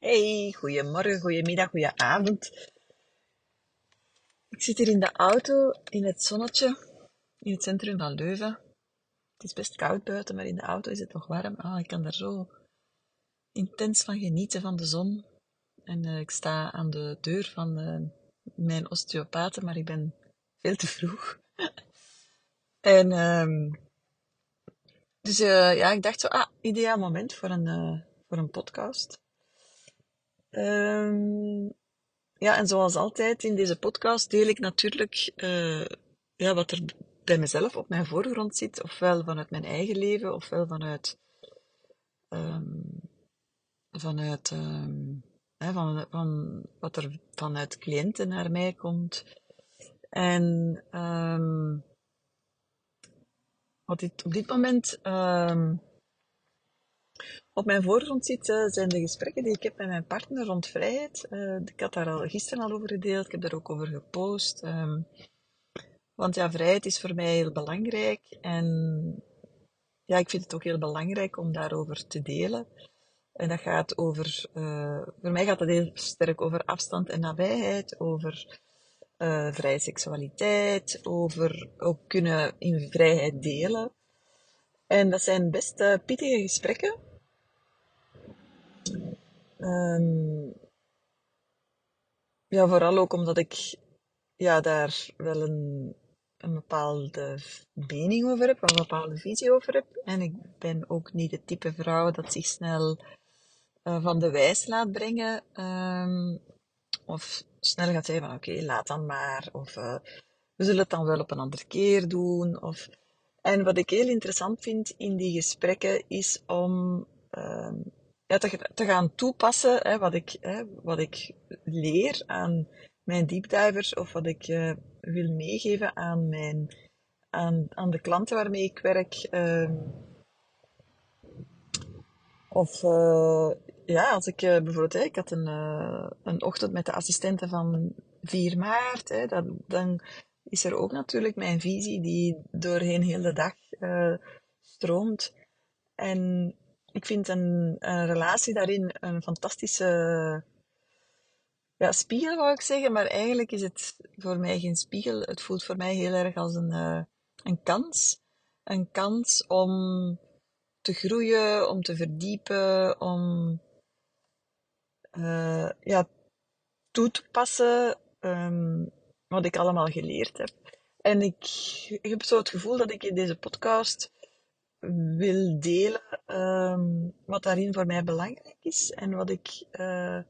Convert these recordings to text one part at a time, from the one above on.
Hey, goedemorgen, goedemiddag, goedenavond. Ik zit hier in de auto in het zonnetje in het centrum van Leuven. Het is best koud buiten, maar in de auto is het nog warm. Ah, ik kan daar zo intens van genieten van de zon. En uh, ik sta aan de deur van uh, mijn osteopaten, maar ik ben veel te vroeg. en um, dus uh, ja, ik dacht zo, ah, ideaal moment voor een, voor een podcast. Um, ja, en zoals altijd in deze podcast deel ik natuurlijk uh, ja, wat er bij mezelf op mijn voorgrond zit, ofwel vanuit mijn eigen leven, ofwel vanuit, um, vanuit um, hè, van, van wat er vanuit cliënten naar mij komt. En wat dit, op dit moment op mijn voorgrond zit, zijn de gesprekken die ik heb met mijn partner rond vrijheid. Uh, ik had daar al gisteren al over gedeeld, ik heb daar ook over gepost. Um, want ja, vrijheid is voor mij heel belangrijk. En ja, ik vind het ook heel belangrijk om daarover te delen. En dat gaat over, uh, voor mij gaat het heel sterk over afstand en nabijheid, over uh, vrije seksualiteit, over ook kunnen in vrijheid delen. En dat zijn best pittige gesprekken. Um, ja, vooral ook omdat ik ja, daar wel een, een bepaalde mening over heb, een bepaalde visie over heb. En ik ben ook niet het type vrouw dat zich snel uh, van de wijs laat brengen. Um, of snel gaat zeggen van oké, laat dan maar. Of uh, we zullen het dan wel op een andere keer doen. Of... En wat ik heel interessant vind in die gesprekken is om um, ja, te, te gaan toepassen hè, wat, ik, hè, wat ik leer aan mijn deepdivers of wat ik uh, wil meegeven aan, mijn, aan, aan de klanten waarmee ik werk. Uh, of uh, ja, als ik uh, bijvoorbeeld, hè, ik had een, een ochtend met de assistenten van 4 maart, hè, dan is er ook natuurlijk mijn visie die doorheen heel de dag stroomt. En ik vind een, een relatie daarin een fantastische ja, spiegel, wou ik zeggen. Maar eigenlijk is het voor mij geen spiegel. Het voelt voor mij heel erg als een, uh, een kans. Een kans om te groeien, om te verdiepen, om uh, ja, toe te passen um, wat ik allemaal geleerd heb. En ik, ik heb zo het gevoel dat ik in deze podcast wil delen um, wat daarin voor mij belangrijk is en wat ik, uh,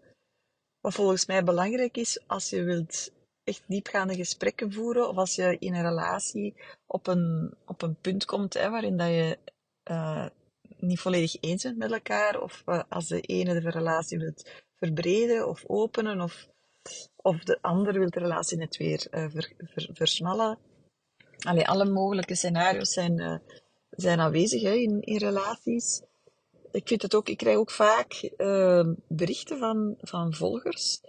wat volgens mij belangrijk is als je wilt echt diepgaande gesprekken voeren of als je in een relatie op een, op een punt komt hè, waarin dat je uh, niet volledig eens bent met elkaar of uh, als de ene de relatie wilt verbreden of openen of, of de ander wil de relatie net weer ver, ver, versmallen. Allee, alle mogelijke scenario's zijn zijn aanwezig hè, in, relaties. Ik vind het ook, ik krijg ook vaak uh, berichten van, van volgers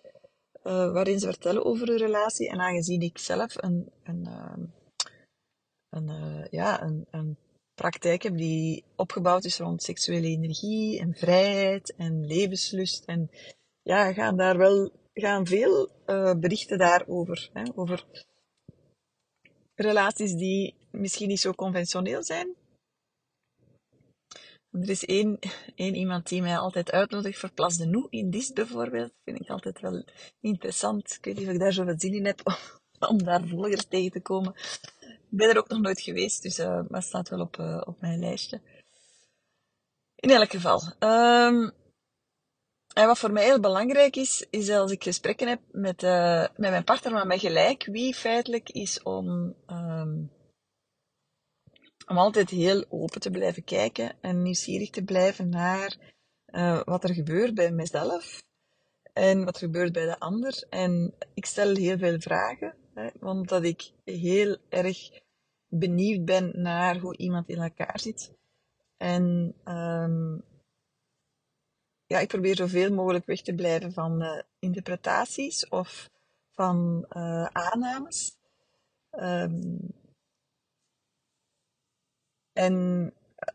uh, waarin ze vertellen over hun relatie. En aangezien ik zelf een, een, uh, een, uh, ja, een, een praktijk heb die opgebouwd is rond seksuele energie en vrijheid en levenslust. En ja, gaan daar wel gaan veel berichten daarover. Hè, over relaties die misschien niet zo conventioneel zijn, er is één, één iemand die mij altijd uitnodigt voor Place de Nou in Dis bijvoorbeeld. Dat vind ik altijd wel interessant. Ik weet niet of ik daar zoveel zin in heb om, daar volgers tegen te komen. Ik ben er ook nog nooit geweest, dus, maar het staat wel op, uh, op mijn lijstje. In elk geval. Um, en wat voor mij heel belangrijk is, is als ik gesprekken heb met, uh, met mijn partner, maar met gelijk wie feitelijk is om um, om altijd heel open te blijven kijken en nieuwsgierig te blijven naar uh, wat er gebeurt bij mezelf en wat er gebeurt bij de ander. En ik stel heel veel vragen, hè, want ik heel erg benieuwd ben naar hoe iemand in elkaar zit. En um, ja, ik probeer zoveel mogelijk weg te blijven van uh, interpretaties of van uh, aannames. Um, en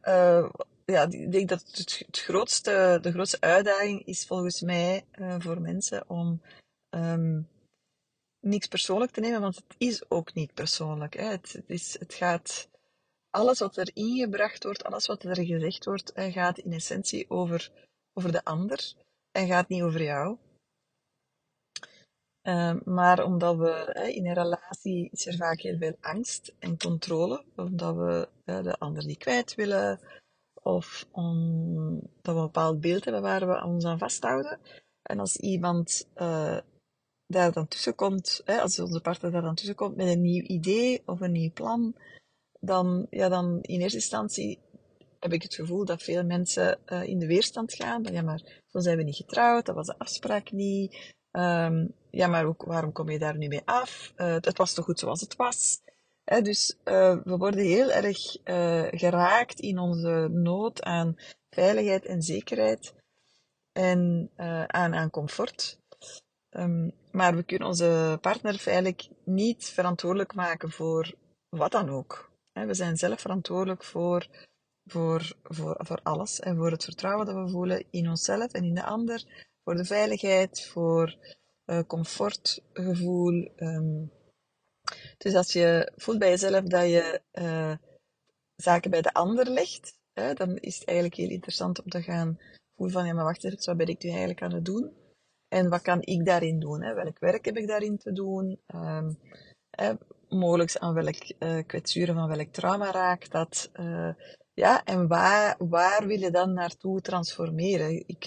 uh, ja, ik denk dat het, grootste, de grootste uitdaging is volgens mij uh, voor mensen om um, niks persoonlijk te nemen, want het is ook niet persoonlijk. Hè. Het, het, is, het gaat, alles wat er ingebracht wordt, alles wat er gezegd wordt, gaat in essentie over, over de ander en gaat niet over jou. Uh, maar omdat we in een relatie is vaak heel veel angst en controle, omdat we de ander niet kwijt willen, of omdat we een bepaald beeld hebben waar we ons aan vasthouden. En als iemand uh, daar dan tussen komt, hè, als onze partner daar dan tussen komt met een nieuw idee of een nieuw plan, dan, ja, dan in eerste instantie heb ik het gevoel dat veel mensen uh, in de weerstand gaan. Van, ja, maar zo zijn we niet getrouwd, dat was de afspraak niet. Um, ja, maar ook, waarom kom je daar nu mee af? Uh, het was toch goed zoals het was? Dus uh, we worden heel erg geraakt in onze nood aan veiligheid en zekerheid en aan, aan comfort. Um, maar we kunnen onze partner feitelijk niet verantwoordelijk maken voor wat dan ook. We zijn zelf verantwoordelijk voor, voor, voor, voor alles en voor het vertrouwen dat we voelen in onszelf en in de ander, voor de veiligheid, voor uh, comfortgevoel. Um. Dus als je voelt bij jezelf dat je uh, zaken bij de ander legt, dan is het eigenlijk heel interessant om te gaan voelen van, ja, maar wacht even, wat ben ik nu eigenlijk aan het doen? En wat kan ik daarin doen? Hè? Welk werk heb ik daarin te doen? Um, mogelijk aan welk uh, kwetsuren van welk trauma raakt dat? Ja, en waar, waar wil je dan naartoe transformeren? Ik,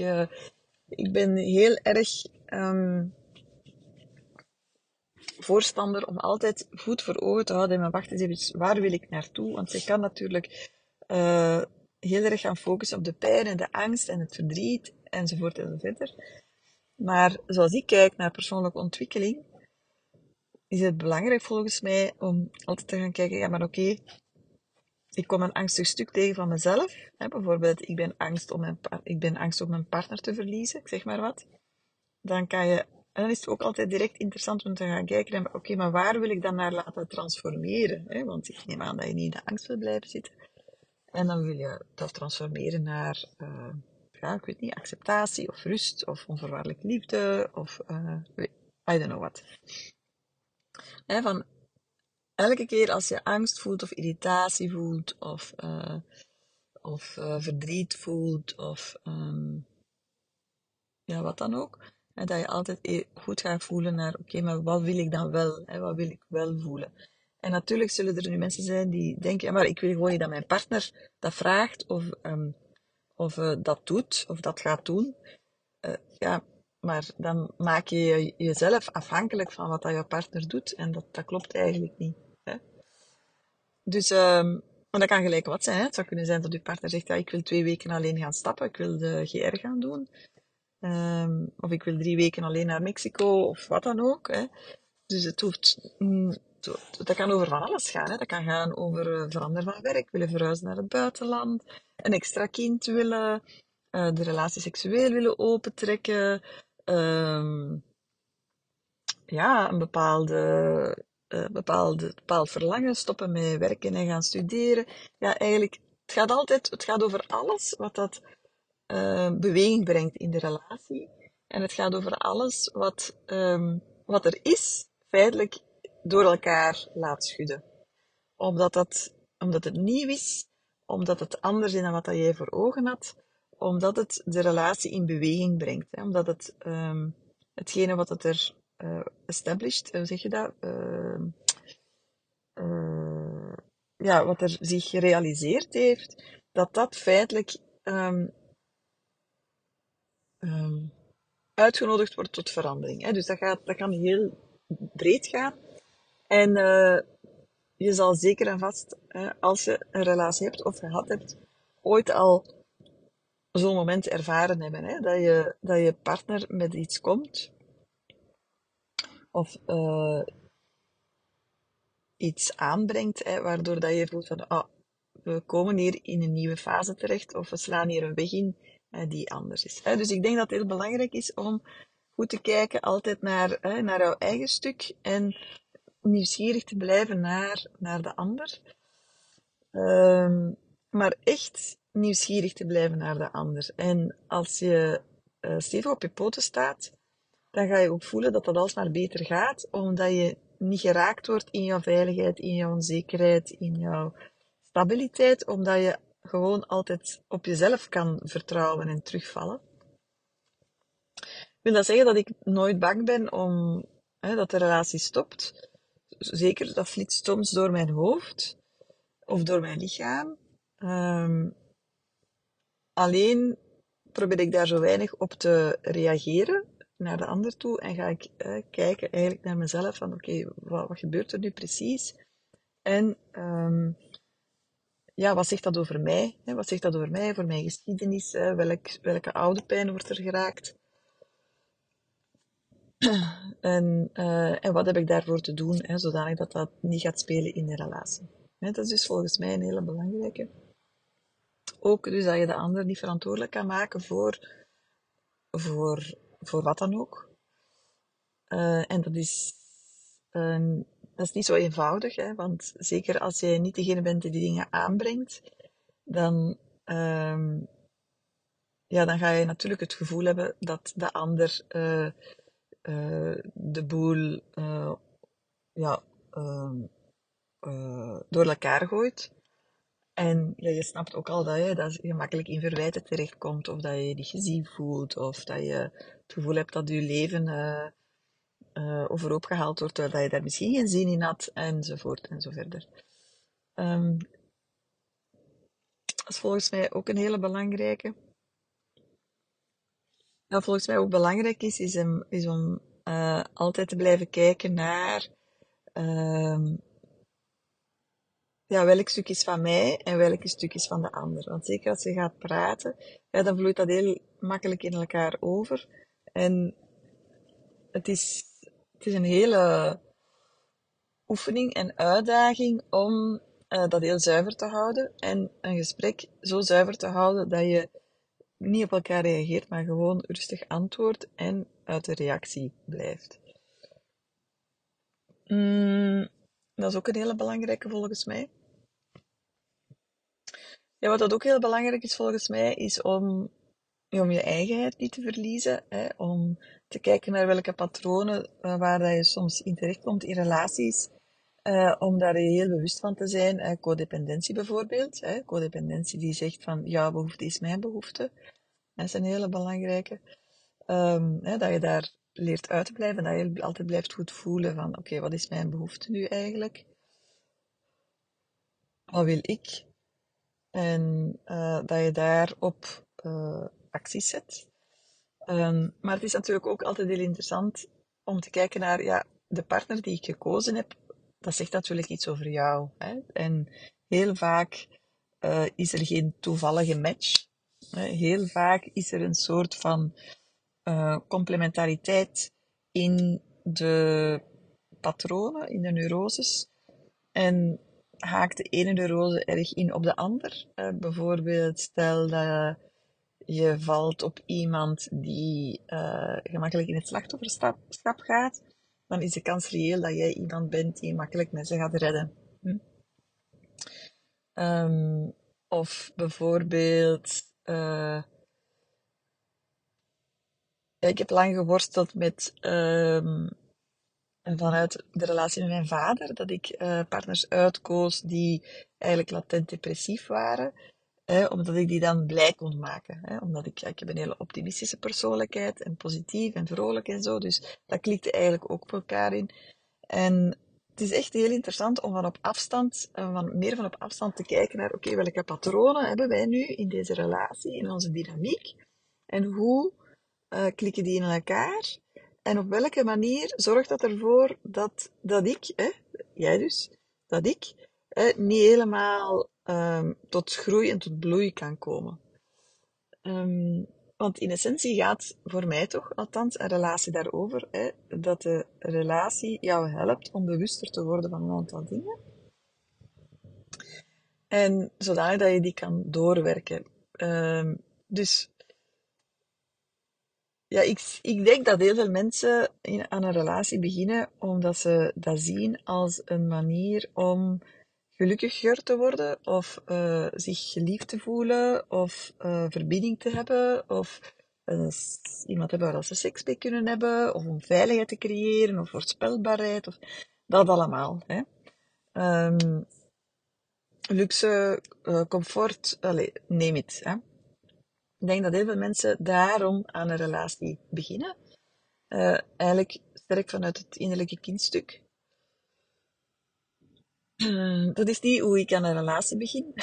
ik ben heel erg um, voorstander om altijd goed voor ogen te houden. Maar wacht eens even, waar wil ik naartoe? Want je kan natuurlijk heel erg gaan focussen op de pijn en de angst en het verdriet enzovoort enzovoort. Maar zoals ik kijk naar persoonlijke ontwikkeling, is het belangrijk volgens mij om altijd te gaan kijken, ja maar oké, ik kom een angstig stuk tegen van mezelf. Hè, bijvoorbeeld, ik ben, angst om mijn, ik ben angst om mijn partner te verliezen, zeg maar wat. Dan kan je, en dan is het ook altijd direct interessant om te gaan kijken, oké, maar waar wil ik dan naar laten transformeren? Hè? Want ik neem aan dat je niet in de angst wil blijven zitten. En dan wil je dat transformeren naar, uh, ja, ik weet niet, acceptatie of rust of onvoorwaardelijke liefde of uh, I don't know what. Van elke keer als je angst voelt of irritatie voelt of, uh, of verdriet voelt of um, ja, wat dan ook, en dat je altijd e-, goed gaat voelen naar oké, maar wat wil ik dan wel? Hè? Wat wil ik wel voelen? En natuurlijk zullen er nu mensen zijn die denken, ja, maar ik wil gewoon dat mijn partner dat vraagt of um, of uh, dat doet, of dat gaat doen, uh, ja, maar dan maak je jezelf afhankelijk van wat dat je partner doet. En dat, dat klopt eigenlijk niet. Hè? Dus, um, maar dat kan gelijk wat zijn. Hè? Het zou kunnen zijn dat je partner zegt, ja, ik wil twee weken alleen gaan stappen, ik wil de GR gaan doen. Um, of ik wil drie weken alleen naar Mexico, of wat dan ook. Hè? Dus het hoeft, mm, dat kan over van alles gaan. Hè? Dat kan gaan over uh, veranderen van werk, willen verhuizen naar het buitenland, een extra kind willen, uh, de relatie seksueel willen opentrekken, um, ja, een bepaalde, uh, bepaalde, bepaald verlangen, stoppen met werken en gaan studeren. Ja, eigenlijk, het gaat altijd, het gaat over alles wat dat uh, beweging brengt in de relatie. En het gaat over alles wat, um, wat er is, feitelijk door elkaar laat schudden. Omdat, dat, omdat het nieuw is, omdat het anders is dan wat jij voor ogen had, omdat het de relatie in beweging brengt. Hè? Omdat het um, hetgene wat het er uh, established, hoe zeg je dat? Uh, ja, wat er zich gerealiseerd heeft, dat dat feitelijk um, uitgenodigd wordt tot verandering. Hè? Dus dat, gaat, dat kan heel breed gaan. En uh, je zal zeker en vast, uh, als je een relatie hebt of gehad hebt, ooit al zo'n moment ervaren hebben. Hè? Dat, je, dat je partner met iets komt. Of uh, iets aanbrengt, hè, waardoor dat je voelt van, oh, we komen hier in een nieuwe fase terecht, of we slaan hier een weg in die anders is. Dus ik denk dat het heel belangrijk is om goed te kijken altijd naar, naar jouw eigen stuk en nieuwsgierig te blijven naar, naar de ander. Um, maar echt nieuwsgierig te blijven naar de ander. En als je uh, stevig op je poten staat, dan ga je ook voelen dat dat alsmaar beter gaat, omdat je niet geraakt wordt in jouw veiligheid, in jouw onzekerheid, in jouw stabiliteit, omdat je gewoon altijd op jezelf kan vertrouwen en terugvallen. Wil dat zeggen dat ik nooit bang ben om hè, dat de relatie stopt? Zeker, dat flitst soms door mijn hoofd of door mijn lichaam. Um, alleen probeer ik daar zo weinig op te reageren naar de ander toe en ga ik eh, kijken eigenlijk naar mezelf van oké, wat, wat, gebeurt er nu precies? En um, ja, wat zegt dat over mij? Wat zegt dat over mij, voor mijn geschiedenis? Welk, welke oude pijn wordt er geraakt? en, uh, en wat heb ik daarvoor te doen, hè, zodanig dat dat niet gaat spelen in de relatie? Dat is dus volgens mij een hele belangrijke. Ook dus dat je de ander niet verantwoordelijk kan maken voor, voor, voor wat dan ook. Uh, en dat is, dat is niet zo eenvoudig, hè, want zeker als jij niet degene bent die die dingen aanbrengt, dan, uh, ja, dan ga je natuurlijk het gevoel hebben dat de ander uh, de boel ja, ehm, door elkaar gooit. En ja, je snapt ook al dat je, dat je makkelijk in verwijten terechtkomt, of dat je je niet gezien voelt, of dat je het gevoel hebt dat je leven uh, gehaald wordt, terwijl je daar misschien geen zin in had, enzovoort en zo verder. Um, dat is volgens mij ook een hele belangrijke. Wat volgens mij ook belangrijk is, is om, uh, altijd te blijven kijken naar uh, ja, welk stuk is van mij en welk stuk is van de ander. Want zeker als je gaat praten, ja, dan vloeit dat heel makkelijk in elkaar over. En het is, het is een hele oefening en uitdaging om uh, dat heel zuiver te houden en een gesprek zo zuiver te houden dat je niet op elkaar reageert, maar gewoon rustig antwoordt en uit de reactie blijft. Mm, dat is ook een hele belangrijke volgens mij. Ja, wat dat ook heel belangrijk is volgens mij, is om, om je eigenheid niet te verliezen. Hè, om te kijken naar welke patronen uh, waar dat je soms in terechtkomt in relaties. Uh, om daar heel bewust van te zijn. Uh, codependentie bijvoorbeeld. Hè, codependentie die zegt van jouw behoefte is mijn behoefte. Dat is een hele belangrijke. Um, hè, dat je daar leert uit te blijven. Dat je altijd blijft goed voelen van oké, wat is mijn behoefte nu eigenlijk? Wat wil ik? En uh, dat je daarop uh, zet. Um, maar het is natuurlijk ook altijd heel interessant om te kijken naar ja, de partner die ik gekozen heb. Dat zegt natuurlijk iets over jou. Hè? En heel vaak uh, is er geen toevallige match. Heel vaak is er een soort van uh, complementariteit in de patronen, in de neuroses. En haakt de ene neurose erg in op de ander. Uh, bijvoorbeeld, stel dat je valt op iemand die uh, gemakkelijk in het slachtofferschap gaat, dan is de kans reëel dat jij iemand bent die makkelijk mensen gaat redden. Hm? Um, of bijvoorbeeld, uh, ik heb lang geworsteld met um, vanuit de relatie met mijn vader, dat ik uh, partners uitkoos die eigenlijk latent depressief waren, hè, omdat ik die dan blij kon maken. Omdat ik, ik heb een hele optimistische persoonlijkheid en positief en vrolijk en zo, dus dat klikte eigenlijk ook op elkaar in. En het is echt heel interessant om van op afstand, uh, van, meer van op afstand te kijken naar, oké, welke patronen hebben wij nu in deze relatie, in onze dynamiek, en hoe uh, klikken die in elkaar? En op welke manier zorgt dat ervoor dat, dat ik, jij dus, dat ik, hè, niet helemaal um, tot groei en tot bloei kan komen? Um, want in essentie gaat voor mij toch, althans, een relatie daarover, hè, dat de relatie jou helpt om bewuster te worden van een aantal dingen. En zodanig dat je die kan doorwerken. Um, dus ja, ik, ik denk dat heel veel mensen in, aan een relatie beginnen omdat ze dat zien als een manier om gelukkiger te worden, of uh, zich geliefd te voelen, of uh, verbinding te hebben, of uh, iemand hebben waar ze seks mee kunnen hebben, of om veiligheid te creëren, of voorspelbaarheid, of dat allemaal. Hè. Um, luxe, comfort, allez, neem het. Ik denk dat heel veel mensen daarom aan een relatie beginnen. eigenlijk sterk vanuit het innerlijke kindstuk. Uh, dat is niet hoe ik aan een relatie begin.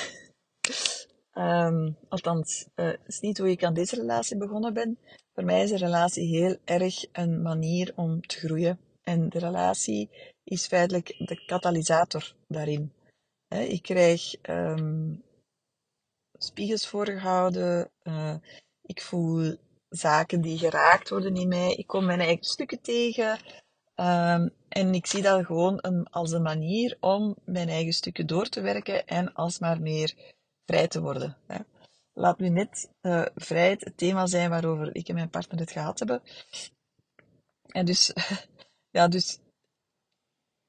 um, althans, uh, is niet hoe ik aan deze relatie begonnen ben. Voor mij is een relatie heel erg een manier om te groeien. En de relatie is feitelijk de katalysator daarin. Ik krijg um, spiegels voorgehouden. Uh, ik voel zaken die geraakt worden in mij. Ik kom mijn eigen stukken tegen. Um, en ik zie dat gewoon een, als een manier om mijn eigen stukken door te werken en alsmaar meer vrij te worden. Hè. Laat nu net uh, vrijheid het thema zijn waarover ik en mijn partner het gehad hebben. En dus, ja, dus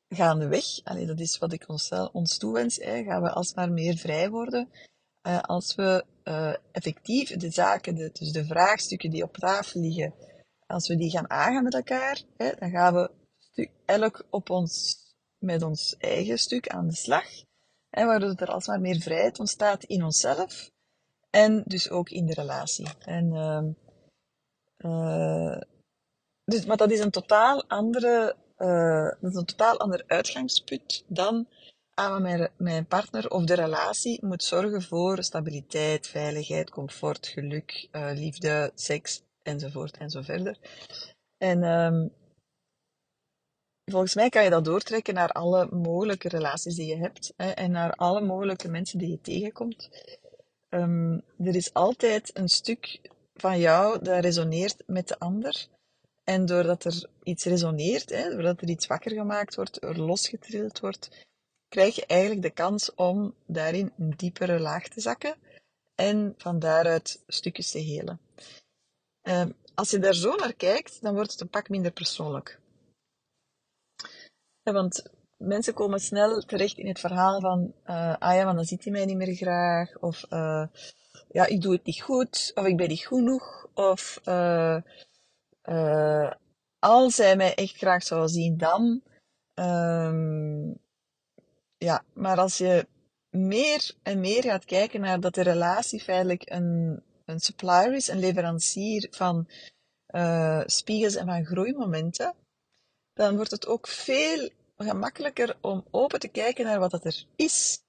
gaandeweg, allee, dat is wat ik ons, ons toewens, hè, gaan we alsmaar meer vrij worden. Uh, als we uh, effectief de zaken, dus de vraagstukken die op tafel liggen, als we die gaan aangaan met elkaar, hè, dan gaan we elk op ons, met ons eigen stuk aan de slag. Hè, waardoor er alsmaar meer vrijheid ontstaat in onszelf en dus ook in de relatie. En, uh, dus, maar dat is een totaal andere, uh, dat is een totaal ander uitgangspunt dan aan mijn, partner of de relatie moet zorgen voor stabiliteit, veiligheid, comfort, geluk, uh, liefde, seks enzovoort en zo verder. En um, volgens mij kan je dat doortrekken naar alle mogelijke relaties die je hebt hè, en naar alle mogelijke mensen die je tegenkomt. Um, er is altijd een stuk van jou dat resoneert met de ander. En doordat er iets resoneert, hè, doordat er iets wakker gemaakt wordt, er losgetrild wordt, krijg je eigenlijk de kans om daarin een diepere laag te zakken en van daaruit stukjes te helen. Um, als je daar zo naar kijkt, dan wordt het een pak minder persoonlijk. Want mensen komen snel terecht in het verhaal van, uh, ah ja, maar dan ziet hij mij niet meer graag, of uh, ja, ik doe het niet goed, of ik ben niet goed genoeg, of uh, als hij mij echt graag zou zien, dan. Um, ja, maar als je meer en meer gaat kijken naar dat de relatie feitelijk een, een supplier is, een leverancier van spiegels en van groeimomenten, dan wordt het ook veel gemakkelijker om open te kijken naar wat dat er is.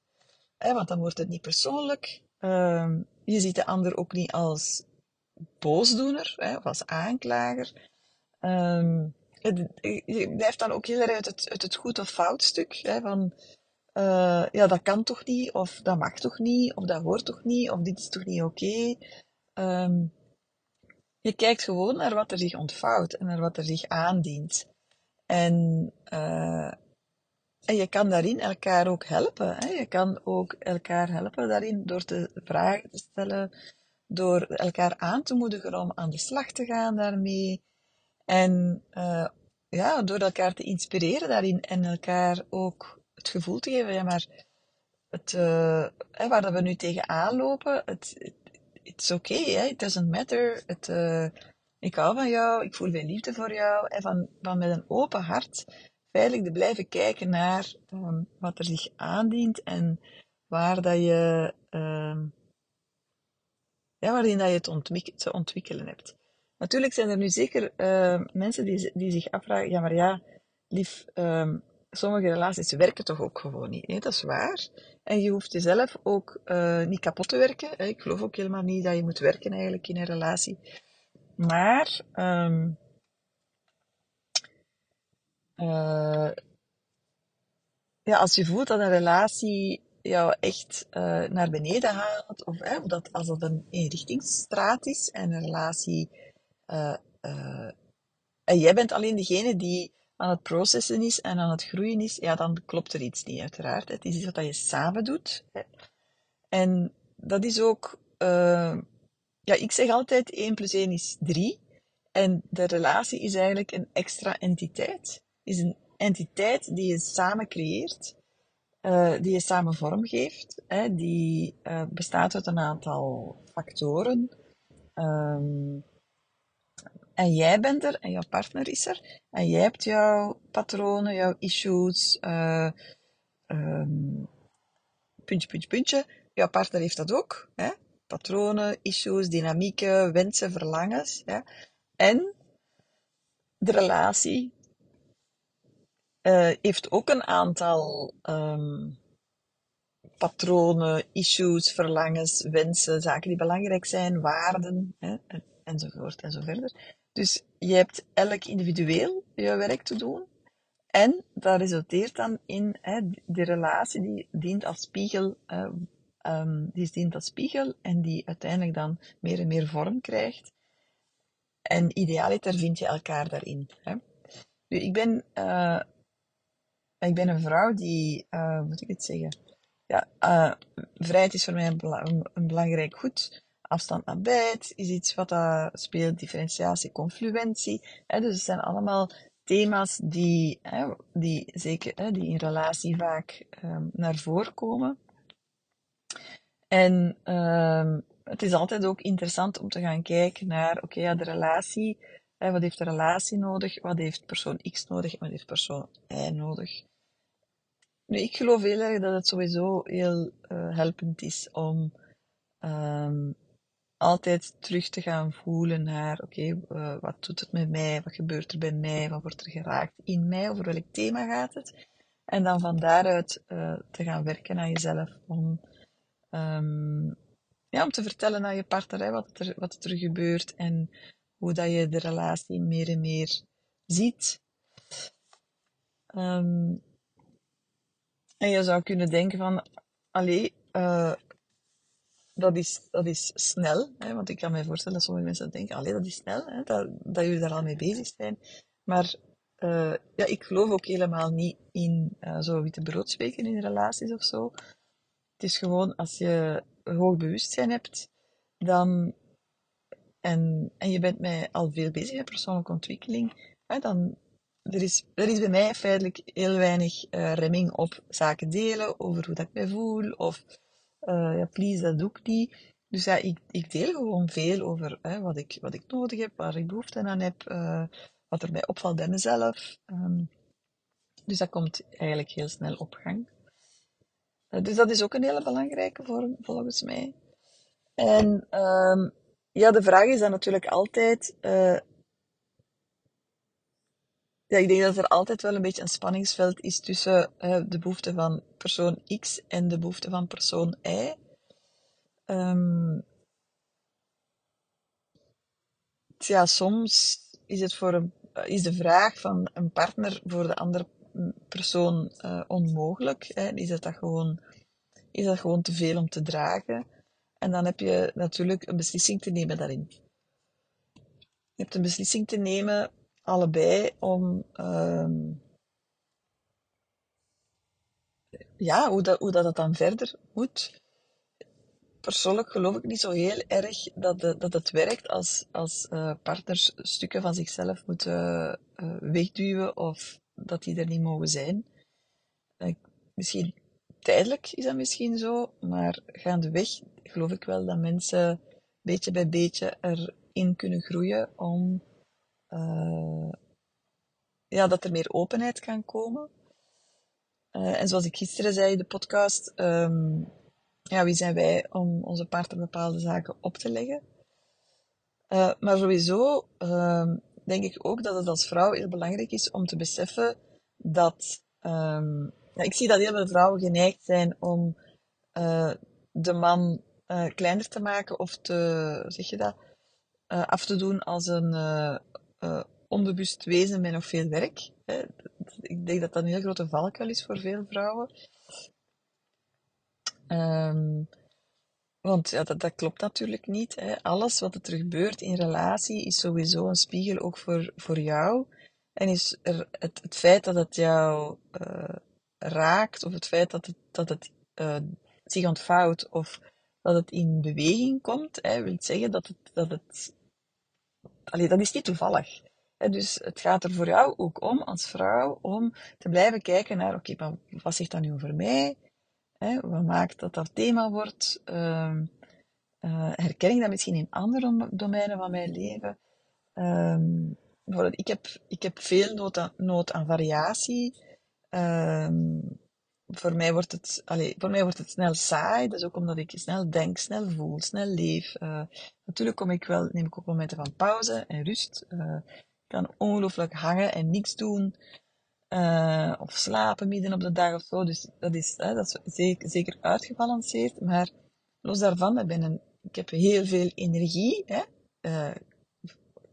want dan wordt het niet persoonlijk. Ehm, je ziet de ander ook niet als boosdoener of als aanklager. Het, je blijft dan ook heel erg uit het, het goed of fout stuk. van, uh, ja, dat kan toch niet, of dat mag toch niet, of dat hoort toch niet, of dit is toch niet oké. Um, je kijkt gewoon naar wat er zich ontvouwt en naar wat er zich aandient. En, uh, en je kan daarin elkaar ook helpen. Hè? Je kan ook elkaar helpen daarin door te vragen te stellen, door elkaar aan te moedigen om aan de slag te gaan daarmee. En uh, ja, door elkaar te inspireren daarin en elkaar ook gevoel te geven, ja, maar het, hè, waar we nu tegenaan lopen, het, it's okay, hè? it doesn't matter. Het, uh, ik hou van jou, ik voel veel liefde voor jou. En van, van met een open hart veilig te blijven kijken naar um, wat er zich aandient en waar dat je, um, ja, waarin dat je het te ontwikkelen hebt. Natuurlijk zijn er nu zeker uh, mensen die, die zich afvragen, ja maar ja, lief, um, sommige relaties werken toch ook gewoon niet. Nee, dat is waar. En je hoeft jezelf ook uh, niet kapot te werken. Ik geloof ook helemaal niet dat je moet werken eigenlijk in een relatie. Maar um, uh, ja, als je voelt dat een relatie jou echt uh, naar beneden haalt, of hè, dat, als dat een eenrichtingsstraat is en een relatie. En jij bent alleen degene die aan het processen is en aan het groeien is, ja, dan klopt er iets niet, uiteraard. Het is iets wat je samen doet. En dat is ook ja, ik zeg altijd 1 plus 1 is 3. En de relatie is eigenlijk een extra entiteit. Is een entiteit die je samen creëert. eh, die je samen vormgeeft. Hè, die eh, bestaat uit een aantal factoren. Ehm, en jij bent er en jouw partner is er. En jij hebt jouw patronen, jouw issues, uh, um, puntje, puntje, puntje. Jouw partner heeft dat ook. Hè? Patronen, issues, dynamieken, wensen, verlangens. Ja? En de relatie uh, heeft ook een aantal um, patronen, issues, verlangens, wensen, zaken die belangrijk zijn, waarden, hè, enzovoort en. Dus je hebt elk individueel je werk te doen. En dat resulteert dan in hè, die relatie die dient als spiegel, uh, um, die dient als spiegel en die uiteindelijk dan meer en meer vorm krijgt. En idealiter vind je elkaar daarin. Hè. Nu, ik ben, uh, ik ben een vrouw die, uh, moet ik het zeggen? Ja, uh, vrijheid is voor mij een belangrijk goed afstand naar bed is iets wat daar speelt, differentiatie, confluentie. Hè, dus het zijn allemaal thema's die, hè, die, zeker, hè, die in relatie vaak um, naar voren komen. En um, het is altijd ook interessant om te gaan kijken naar, oké, ja, de relatie, hè, wat heeft de relatie nodig, wat heeft persoon X nodig en wat heeft persoon Y nodig. Nu, ik geloof heel erg dat het sowieso heel uh, helpend is om um, altijd terug te gaan voelen naar, oké, uh, wat doet het met mij? Wat gebeurt er bij mij? Wat wordt er geraakt in mij? Over welk thema gaat het? En dan van daaruit uh, te gaan werken aan jezelf om, um, ja, om te vertellen aan je partner wat, er, wat er gebeurt en hoe dat je de relatie meer en meer ziet. Um, en je zou kunnen denken van, allee, uh, dat is, dat is snel. Hè, want ik kan me voorstellen dat sommige mensen denken, allee, dat is snel, hè, dat, dat jullie daar al mee bezig zijn. Maar uh, ja, ik geloof ook helemaal niet in uh, zo witte brood spreken in relaties of zo. Het is gewoon, als je hoog bewustzijn hebt, dan, en, en je bent mij al veel bezig met persoonlijke ontwikkeling, hè, dan, er is, er is bij mij feitelijk heel weinig uh, remming op zaken delen, over hoe dat ik mij voel, of uh, ja, please, dat doe ik niet. Dus ja, ik, ik deel gewoon veel over hè, wat, ik, wat ik nodig heb, waar ik behoefte aan heb, uh, wat er mij opvalt bij mezelf. Um, dus dat komt eigenlijk heel snel op gang. Uh, dus dat is ook een hele belangrijke vorm, volgens mij. En um, ja, de vraag is dan natuurlijk altijd. Ja, ik denk dat er altijd wel een beetje een spanningsveld is tussen uh, de behoefte van persoon X en de behoefte van persoon Y. Um, ja, soms is, het voor een, is de vraag van een partner voor de andere persoon uh, onmogelijk. Hè. Is, dat dat gewoon, is dat gewoon te veel om te dragen? En dan heb je natuurlijk een beslissing te nemen daarin. Je hebt een beslissing te nemen allebei om um, ja, hoe dat, hoe dat dan verder moet. Persoonlijk geloof ik niet zo heel erg dat, dat het werkt als, als uh, partners stukken van zichzelf moeten uh, wegduwen of dat die er niet mogen zijn. Misschien tijdelijk is dat misschien zo, maar gaandeweg geloof ik wel dat mensen beetje bij beetje erin kunnen groeien om uh, ja, dat er meer openheid kan komen. Uh, en zoals ik gisteren zei in de podcast, um, ja, wie zijn wij om onze partner bepaalde zaken op te leggen? Uh, maar sowieso um, denk ik ook dat het als vrouw heel belangrijk is om te beseffen dat ja, ik zie dat heel veel vrouwen geneigd zijn om de man kleiner te maken of te, zeg je dat, af te doen als een uh, onbewust wezen met nog veel werk. Hè. Ik denk dat dat een heel grote valkuil is voor veel vrouwen. Um, want ja, dat, dat klopt natuurlijk niet. Hè. Alles wat er gebeurt in relatie is sowieso een spiegel ook voor, voor jou. En is het, het feit dat het jou uh, raakt, of het feit dat het, dat het uh, zich ontvouwt, of dat het in beweging komt, hè, wil zeggen dat het, dat het Allee, dat is niet toevallig. Dus het gaat er voor jou ook om, als vrouw, om te blijven kijken naar, oké, wat zegt dat nu over mij? Hè, wat maakt dat dat thema wordt? Uh, uh, herken ik dat misschien in andere domeinen van mijn leven? Bijvoorbeeld, ik heb, ik heb veel nood aan, nood aan variatie. Um, voor mij wordt het, allez, voor mij wordt het snel saai. Dat is ook omdat ik snel denk, snel voel, snel leef. Uh, natuurlijk kom ik wel, neem ik ook momenten van pauze en rust. Ik kan ongelooflijk hangen en niks doen. Uh, of slapen midden op de dag of zo. Dus dat is, dat is zeker, zeker uitgebalanceerd. Maar los daarvan, ik, een, ik heb heel veel energie. Hè.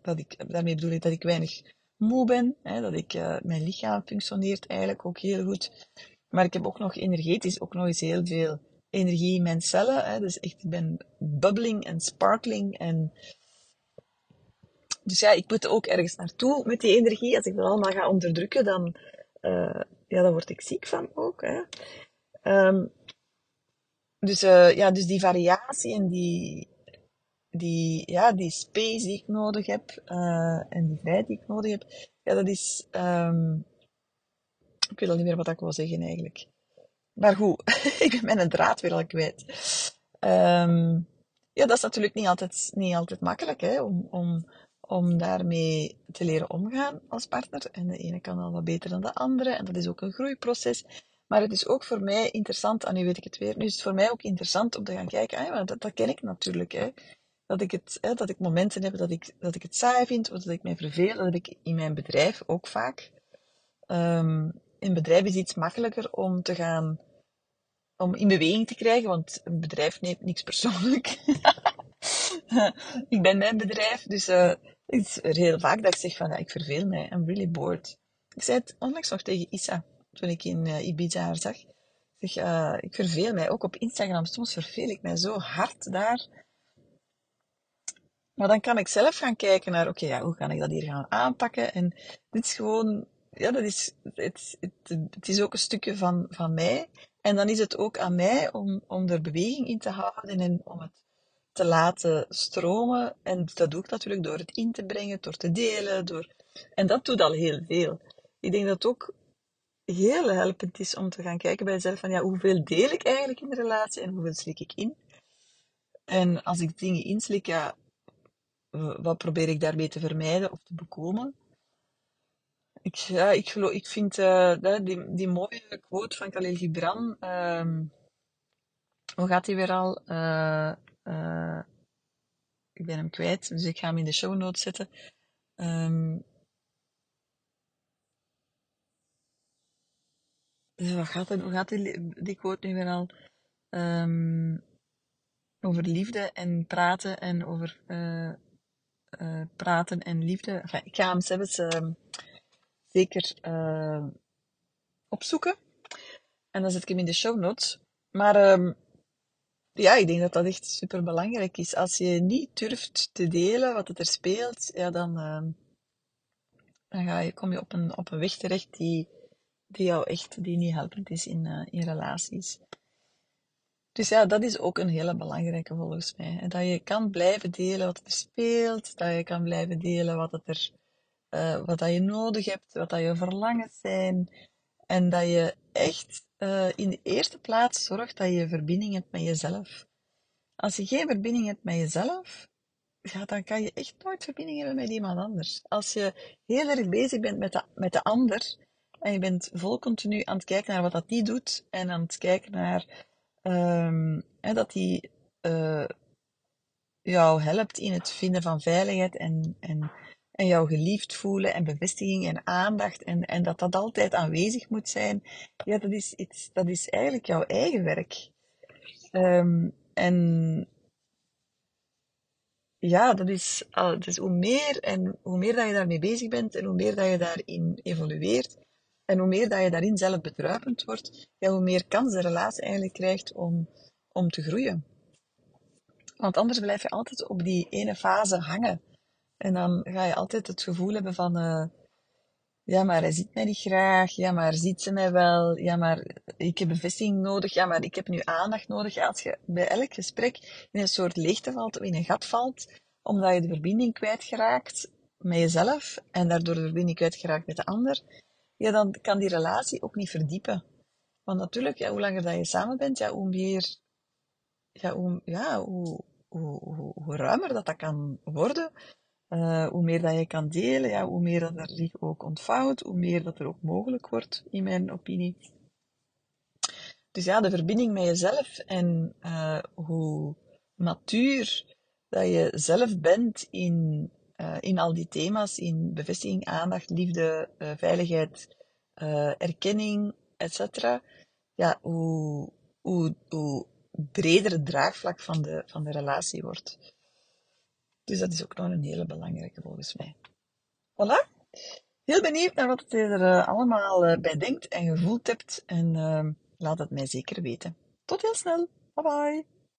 dat ik, daarmee bedoel ik dat ik weinig moe ben. Hè, dat ik, mijn lichaam functioneert eigenlijk ook heel goed. Maar ik heb ook nog energetisch ook nog eens heel veel energie in mijn cellen. Hè. Dus echt, ik ben bubbling en sparkling. En... Dus ja, ik moet ook ergens naartoe met die energie. Als ik dat allemaal ga onderdrukken, dan, uh, ja, dan word ik ziek van ook. Hè. Um, dus, uh, ja, dus die variatie en die, die, ja, die space die ik nodig heb uh, en die vrijheid die ik nodig heb, ja, dat is, um, ik weet al niet meer wat ik wil zeggen eigenlijk. Maar goed, ik ben mijn draad weer al kwijt. Um, ja, dat is natuurlijk niet altijd, niet altijd makkelijk hè, om, om, om daarmee te leren omgaan als partner. En de ene kan al wat beter dan de andere. En dat is ook een groeiproces. Maar het is ook voor mij interessant, en nu weet ik het weer, nu is het voor mij ook interessant om te gaan kijken, ah, dat ken ik natuurlijk. Hè, dat, ik het, hè, dat ik momenten heb dat ik, dat ik het saai vind, of dat ik mij verveel. Dat heb ik in mijn bedrijf ook vaak. Um, in bedrijf is iets makkelijker om te gaan, om in beweging te krijgen, want een bedrijf neemt niks persoonlijk. ik ben mijn bedrijf, dus uh, het is heel vaak dat ik zeg van, ja, ik verveel mij, I'm really bored. Ik zei het onlangs nog tegen Issa, toen ik in uh, Ibiza haar zag. Ik zeg, uh, ik verveel mij, ook op Instagram, soms verveel ik mij zo hard daar. Maar dan kan ik zelf gaan kijken naar, oké, ja, hoe kan ik dat hier gaan aanpakken? En dit is gewoon ja, dat is, het, het, het is ook een stukje van, van mij. En dan is het ook aan mij om, om er beweging in te houden en om het te laten stromen. En dat doe ik natuurlijk door het in te brengen, door te delen. Door... En dat doet al heel veel. Ik denk dat het ook heel helpend is om te gaan kijken bij jezelf van ja, hoeveel deel ik eigenlijk in de relatie en hoeveel slik ik in. En als ik dingen inslik, ja, wat probeer ik daarmee te vermijden of te bekomen? Ik, ja, ik, geloof, ik vind uh, die, die mooie quote van Khalil Gibran. Um, hoe gaat die weer al? Uh, ik ben hem kwijt, dus ik ga hem in de show notes zetten. Um, wat gaat hoe gaat die, die quote nu weer al? Um, over liefde en praten en over praten en liefde. Ik ga hem zelfs zeker uh, opzoeken. En dan zet ik hem in de show notes. Maar um, ja, ik denk dat dat echt super belangrijk is. Als je niet durft te delen wat er speelt, ja, dan, uh, dan ga je, kom je op een, op een weg terecht die, die jou echt die niet helpend is in, uh, in relaties. Dus ja, dat is ook een hele belangrijke volgens mij. Dat je kan blijven delen wat er speelt, dat je kan blijven delen wat er uh, wat dat je nodig hebt, wat dat je verlangens zijn. En dat je echt uh, in de eerste plaats zorgt dat je verbinding hebt met jezelf. Als je geen verbinding hebt met jezelf, ja, dan kan je echt nooit verbinding hebben met iemand anders. Als je heel erg bezig bent met de, met de ander en je bent vol continu aan het kijken naar wat dat die doet en aan het kijken naar um, hè, dat die uh, jou helpt in het vinden van veiligheid en, en en jou geliefd voelen en bevestiging en aandacht en, en dat dat altijd aanwezig moet zijn, ja, dat is, iets, dat is eigenlijk jouw eigen werk. Um, en ja, dat is, dus hoe meer en hoe meer dat je daarmee bezig bent en hoe meer dat je daarin evolueert en hoe meer dat je daarin zelf bedruipend wordt, ja, hoe meer kans de relatie eigenlijk krijgt om, om te groeien. Want anders blijf je altijd op die ene fase hangen. En dan ga je altijd het gevoel hebben van, uh, ja, maar hij ziet mij niet graag. Ja, maar ziet ze mij wel? Ja, maar ik heb bevestiging nodig. Ja, maar ik heb nu aandacht nodig. Als je bij elk gesprek in een soort leegte valt of in een gat valt, omdat je de verbinding kwijtgeraakt, met jezelf en daardoor de verbinding kwijtgeraakt met de ander, ja, dan kan die relatie ook niet verdiepen. Want natuurlijk, ja, hoe langer dat je samen bent, ja, hoe meer, ja, hoe, ja, hoe, hoe, hoe, hoe ruimer dat dat kan worden. Uh, hoe meer dat je kan delen, ja, hoe meer dat er zich ook ontvouwt, hoe meer dat er ook mogelijk wordt, in mijn opinie. Dus ja, de verbinding met jezelf en uh, hoe matuur dat je zelf bent in, uh, in al die thema's, in bevestiging, aandacht, liefde, veiligheid, erkenning, etc. Ja, hoe, hoe, hoe breder het draagvlak van de, van de relatie wordt. Dus dat is ook nog een hele belangrijke volgens mij. Voilà. Heel benieuwd naar wat je er allemaal bij denkt en gevoeld hebt. En Laat het mij zeker weten. Tot heel snel. Bye bye.